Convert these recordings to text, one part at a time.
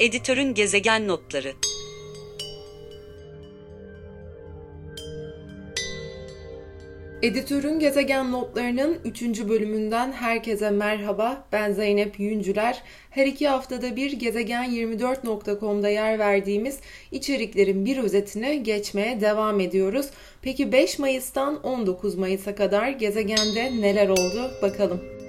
Editörün gezegen notları. Editörün Gezegen Notları'nın 3. bölümünden herkese merhaba. Ben Zeynep Yüncüler. Her iki haftada bir gezegen24.com'da yer verdiğimiz içeriklerin bir özetine geçmeye devam ediyoruz. Peki 5 Mayıs'tan 19 Mayıs'a kadar gezegende neler oldu bakalım.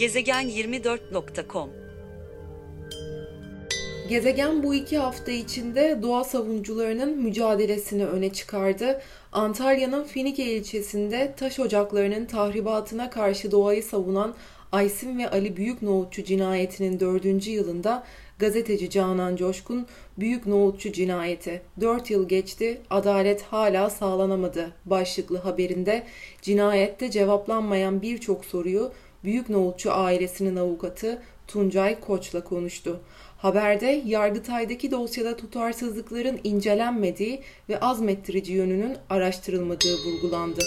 Gezegen24.com Gezegen bu iki hafta içinde doğa savunucularının mücadelesini öne çıkardı. Antalya'nın Finike ilçesinde taş ocaklarının tahribatına karşı doğayı savunan Aysin ve Ali Büyük Nohutçu cinayetinin dördüncü yılında gazeteci Canan Coşkun Büyük Nohutçu cinayeti 4 yıl geçti adalet hala sağlanamadı başlıklı haberinde cinayette cevaplanmayan birçok soruyu Büyük Nohutçu ailesinin avukatı Tuncay Koç'la konuştu. Haberde Yargıtay'daki dosyada tutarsızlıkların incelenmediği ve azmettirici yönünün araştırılmadığı vurgulandı.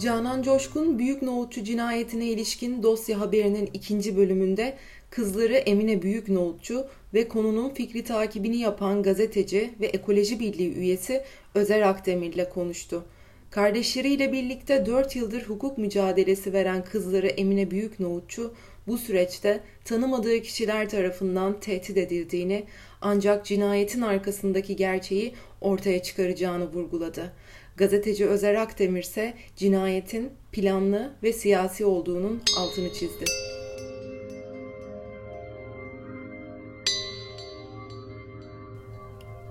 Canan Coşkun Büyük Nohutçu cinayetine ilişkin dosya haberinin ikinci bölümünde kızları Emine Büyük Nohutçu ve konunun fikri takibini yapan gazeteci ve ekoloji birliği üyesi Özer Akdemir ile konuştu. Kardeşleriyle birlikte 4 yıldır hukuk mücadelesi veren kızları Emine Büyük Nohutçu bu süreçte tanımadığı kişiler tarafından tehdit edildiğini ancak cinayetin arkasındaki gerçeği ortaya çıkaracağını vurguladı. Gazeteci Özer Akdemir ise cinayetin planlı ve siyasi olduğunun altını çizdi.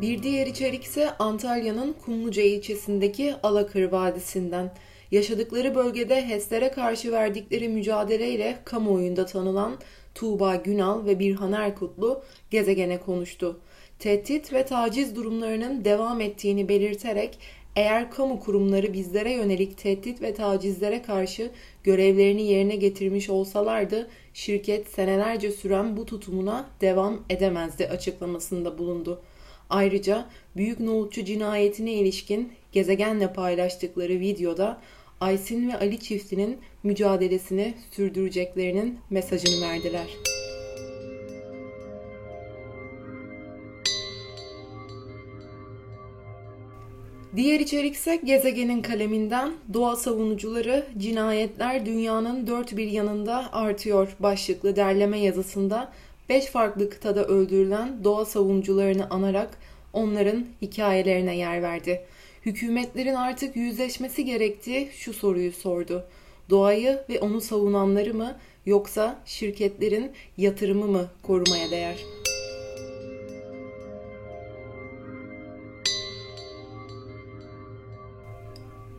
Bir diğer içerik ise Antalya'nın Kumluca ilçesindeki Alakır Vadisi'nden. Yaşadıkları bölgede HES'lere karşı verdikleri mücadeleyle kamuoyunda tanınan Tuğba Günal ve Birhan Erkutlu gezegene konuştu. Tehdit ve taciz durumlarının devam ettiğini belirterek eğer kamu kurumları bizlere yönelik tehdit ve tacizlere karşı görevlerini yerine getirmiş olsalardı şirket senelerce süren bu tutumuna devam edemezdi açıklamasında bulundu. Ayrıca Büyük Nohutçu cinayetine ilişkin gezegenle paylaştıkları videoda Aysin ve Ali çiftinin mücadelesini sürdüreceklerinin mesajını verdiler. Diğer içerikse gezegenin kaleminden doğa savunucuları cinayetler dünyanın dört bir yanında artıyor başlıklı derleme yazısında 5 farklı kıtada öldürülen doğa savunucularını anarak onların hikayelerine yer verdi. Hükümetlerin artık yüzleşmesi gerektiği şu soruyu sordu. Doğayı ve onu savunanları mı yoksa şirketlerin yatırımı mı korumaya değer?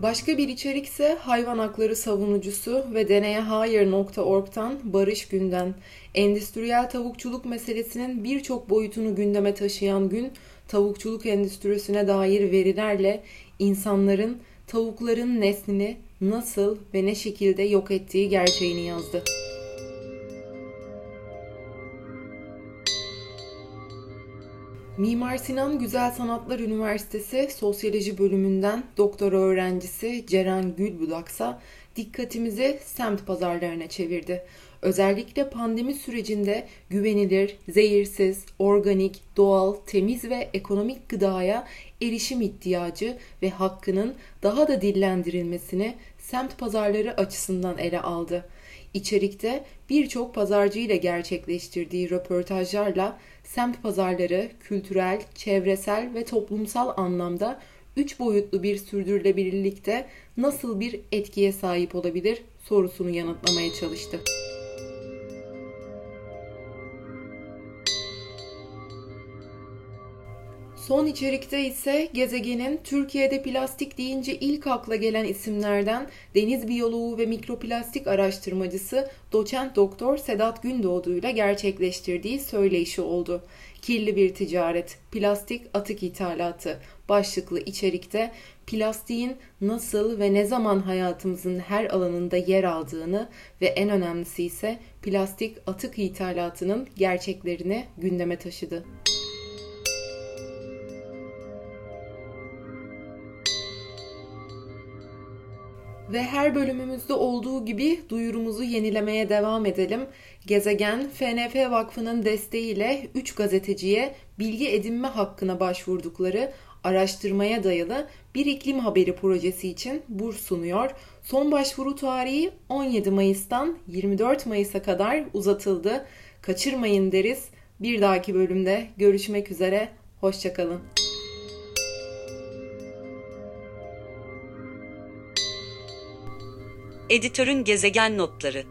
Başka bir içerik ise hayvan hakları savunucusu ve deneyehayır.org'dan Barış Günden. Endüstriyel tavukçuluk meselesinin birçok boyutunu gündeme taşıyan gün, tavukçuluk endüstrisine dair verilerle insanların tavukların neslini nasıl ve ne şekilde yok ettiği gerçeğini yazdı. Mimar Sinan Güzel Sanatlar Üniversitesi Sosyoloji bölümünden doktora öğrencisi Ceren Gülbudaksa dikkatimizi semt pazarlarına çevirdi. Özellikle pandemi sürecinde güvenilir, zehirsiz, organik, doğal, temiz ve ekonomik gıdaya erişim ihtiyacı ve hakkının daha da dillendirilmesini semt pazarları açısından ele aldı. İçerikte birçok pazarcı ile gerçekleştirdiği röportajlarla semt pazarları kültürel, çevresel ve toplumsal anlamda üç boyutlu bir sürdürülebilirlikte nasıl bir etkiye sahip olabilir sorusunu yanıtlamaya çalıştı. Son içerikte ise gezegenin Türkiye'de plastik deyince ilk akla gelen isimlerden deniz biyoloğu ve mikroplastik araştırmacısı doçent doktor Sedat Gündoğdu ile gerçekleştirdiği söyleyişi oldu. Kirli bir ticaret, plastik atık ithalatı başlıklı içerikte plastiğin nasıl ve ne zaman hayatımızın her alanında yer aldığını ve en önemlisi ise plastik atık ithalatının gerçeklerini gündeme taşıdı. Ve her bölümümüzde olduğu gibi duyurumuzu yenilemeye devam edelim. Gezegen, FNF Vakfı'nın desteğiyle 3 gazeteciye bilgi edinme hakkına başvurdukları araştırmaya dayalı bir iklim haberi projesi için burs sunuyor. Son başvuru tarihi 17 Mayıs'tan 24 Mayıs'a kadar uzatıldı. Kaçırmayın deriz. Bir dahaki bölümde görüşmek üzere. Hoşçakalın. Editörün gezegen notları